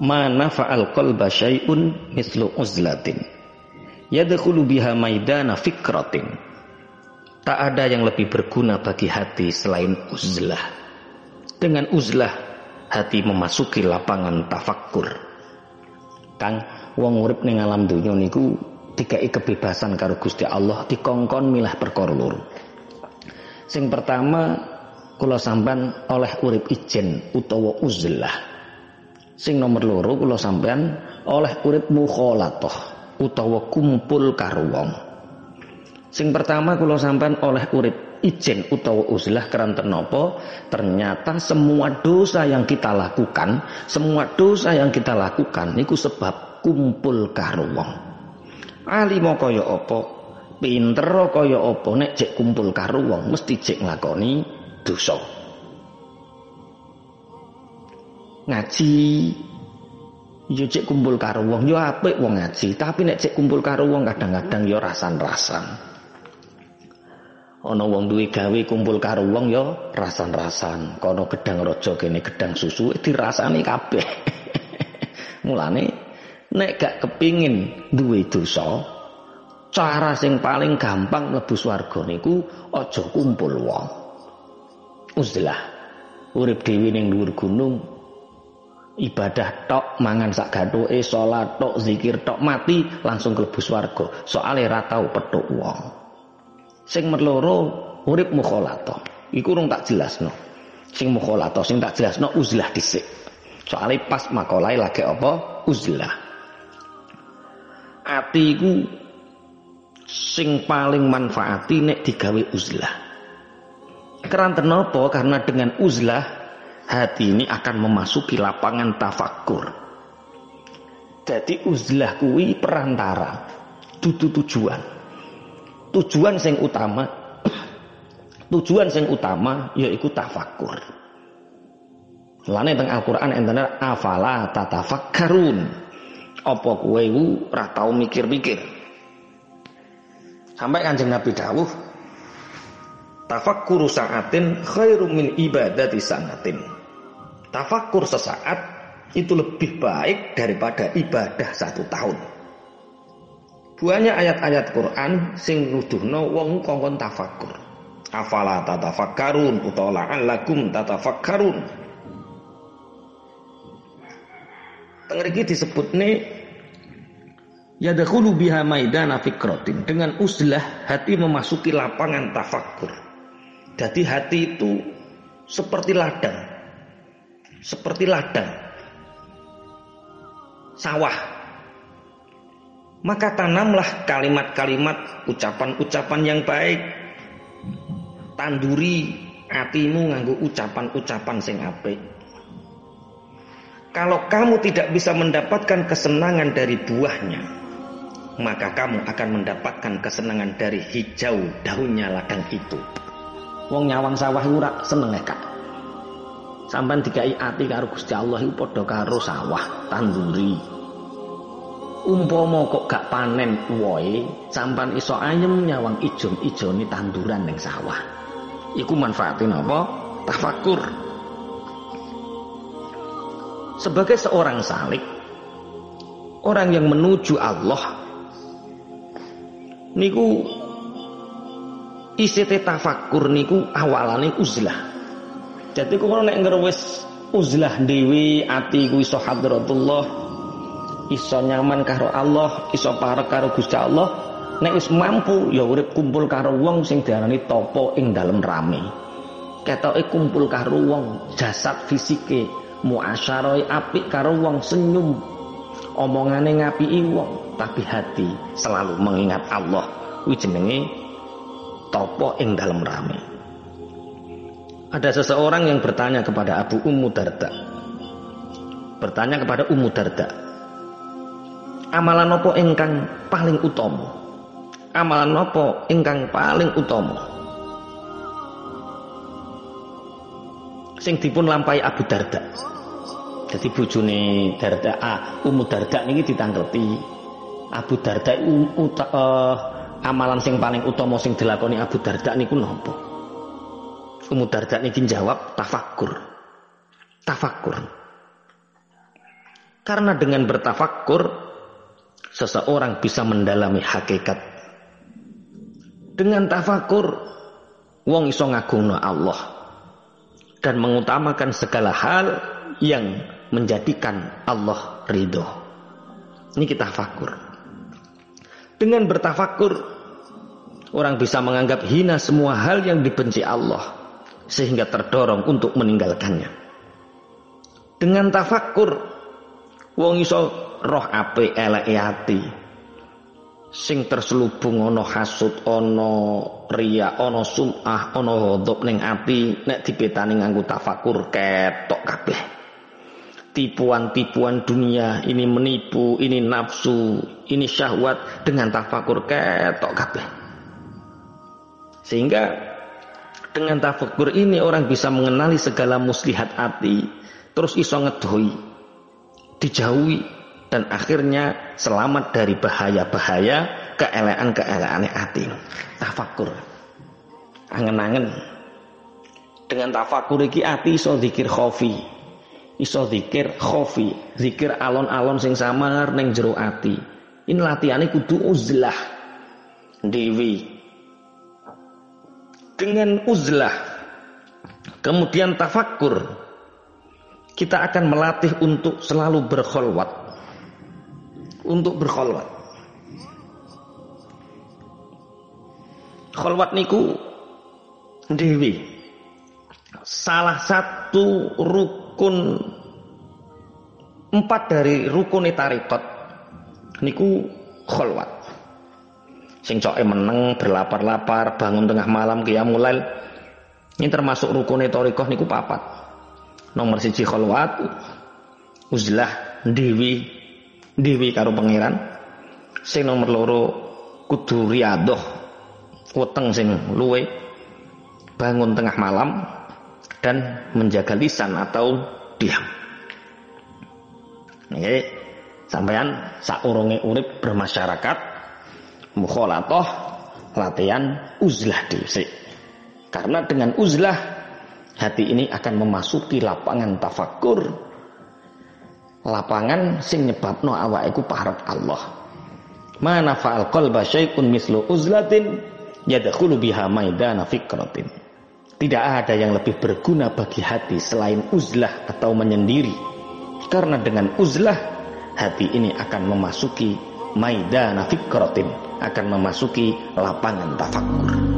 mana fa'al qalba syai'un mislu uzlatin. Yadkhulu biha maidana fikratin. Tak ada yang lebih berguna bagi hati selain uzlah. Dengan uzlah hati memasuki lapangan tafakkur. Kang wong urip ning alam dunya niku dikai kebebasan karo Gusti Allah dikongkon milah perkara loro. Sing pertama kula sampean oleh urip ijen utawa uzlah Sing nomor loro kula sampean oleh urip mukhalatah utawa kumpul karo wong. Sing pertama kula sampean oleh urip ijen utawa uzlah keranten napa? Ternyata semua dosa yang kita lakukan, semua dosa yang kita lakukan niku sebab kumpul karo wong. Ali mau kaya apa? Pinter kaya apa nek cek kumpul karo wong mesti cek nglakoni dosa. Ngaji. Yo cek kumpul karo wong yo apik wong ngaji. Tapi nek cek kumpul karo wong kadang-kadang yo rasan-rasan. Ana wong duwe gawe kumpul karo wong yo rasan-rasan. Kono gedang raja kene gedang susu dirasani kabeh. Mulane nek gak kepingin duwe dosa cara sing paling gampang mlebu swarga niku aja kumpul wong. Uzlah urip dhewe ning dhuwur gunung ibadah tok mangan sak gathuke salat tok zikir tok mati langsung klebu swarga soale ra tau petuk wong. Sing merloro urip mukhalata iku urung tak jelasno. Sing mukhalata sing tak jelasno uzlah dhisik. Soale pas makolai lagi apa? Uzlah. Ati iku sing paling manfaati nek digawe uzlah. Keranten apa? Karena dengan uzlah hati ini akan memasuki lapangan tafakur. Jadi uzlah kuwi perantara, dudu tujuan. Tujuan sing utama, tujuan sing utama yaitu tafakur. Lane teng Al-Qur'an enten afala tatafakkarun. Apa kowe iku ora tau mikir-mikir. Sampai Kanjeng Nabi dawuh tafakkuru sa'atin khairu min ibadati sanatin. Tafakur sesaat itu lebih baik daripada ibadah satu tahun. Banyak ayat-ayat Quran sing nuduhno wong kongkon tafakur. Afala tatafakkarun utawa la'allakum tatafakkarun. Tengriki disebut nih Yadakhulu biha maidana fikrotin Dengan uzlah hati memasuki lapangan tafakur Jadi hati itu seperti ladang seperti ladang. Sawah. Maka tanamlah kalimat-kalimat ucapan-ucapan yang baik. Tanduri hatimu nganggu ucapan-ucapan sing apik. Kalau kamu tidak bisa mendapatkan kesenangan dari buahnya maka kamu akan mendapatkan kesenangan dari hijau daunnya ladang itu. Wong nyawang sawah ora seneng kak Sampai dikai ati karo Gusti Allah iku padha karo sawah tanduri. Umpama kok gak panen woe, sampan iso ayem nyawang ijon-ijone tanduran ning sawah. Iku manfaatin apa? Tafakur. Sebagai seorang salik, orang yang menuju Allah niku isite tafakur niku awalane uzlah jadi kalau nek ngerwes uzlah dewi ati ku iso hadratullah iso nyaman karo Allah iso parek karo Gusti Allah nek wis mampu ya urip kumpul karo wong sing diarani topo ing dalem rame. Ketoke kumpul karo wong jasad fisike muasyaroi apik karo wong senyum omongane ngapiki wong tapi hati selalu mengingat Allah. Kuwi jenenge topo ing dalem rame ada seseorang yang bertanya kepada Abu Ummu Darda. Bertanya kepada Ummu Darda. Amalan nopo ingkang paling utama? Amalan nopo ingkang paling utama? Sing dipun lampai Abu Darda. Jadi bujune Darda ah, Ummu Darda niki ditangketi Abu Darda uh, amalan sing paling utama sing dilakoni Abu Darda niku nopo? Ummu Darda niki jawab tafakur. Tafakur. Karena dengan bertafakur seseorang bisa mendalami hakikat. Dengan tafakur wong iso ngagungno Allah dan mengutamakan segala hal yang menjadikan Allah ridho. Ini kita fakur. Dengan bertafakur, orang bisa menganggap hina semua hal yang dibenci Allah, sehingga terdorong untuk meninggalkannya. Dengan tafakur, wong iso roh ape elek hati, sing terselubung ono hasud, ono ria, ono sum'ah, ono hodop ning ati, nek dipetani nganggo tafakur ketok kabeh tipuan-tipuan dunia, ini menipu, ini nafsu, ini syahwat dengan tafakur ketok kabeh. Sehingga dengan tafakur ini orang bisa mengenali segala muslihat hati, terus iso ngedoi, dijauhi dan akhirnya selamat dari bahaya-bahaya keelean-keelean hati. Tafakur. Angen-angen. Dengan tafakur iki hati iso zikir khofi, iso zikir khofi, zikir alon-alon sing samar neng jero ati. Ini latihannya kudu uzlah dewi. Dengan uzlah kemudian tafakur kita akan melatih untuk selalu berkholwat. Untuk berkholwat. Kholwat niku dewi. Salah satu ruk rukun empat dari rukun tarikot niku kholwat sing coke meneng berlapar-lapar bangun tengah malam qiyamul ini termasuk rukun tarikah niku papat. Nomor siji kholwat uzlah dewi dewi karo pangeran. Sing nomor loro kudu riadoh weteng sing luwe bangun tengah malam dan menjaga lisan atau diam. Ini sampean saurunge urip bermasyarakat mukholatoh latihan uzlah dhisik. Karena dengan uzlah hati ini akan memasuki lapangan tafakur. Lapangan sing nyebabno awake iku parek Allah. Mana fa'al qalba syai'un mislu uzlatin yadkhulu biha maidana fikratin. Tidak ada yang lebih berguna bagi hati selain uzlah atau menyendiri. Karena dengan uzlah, hati ini akan memasuki maidana fikratin, akan memasuki lapangan tafakur.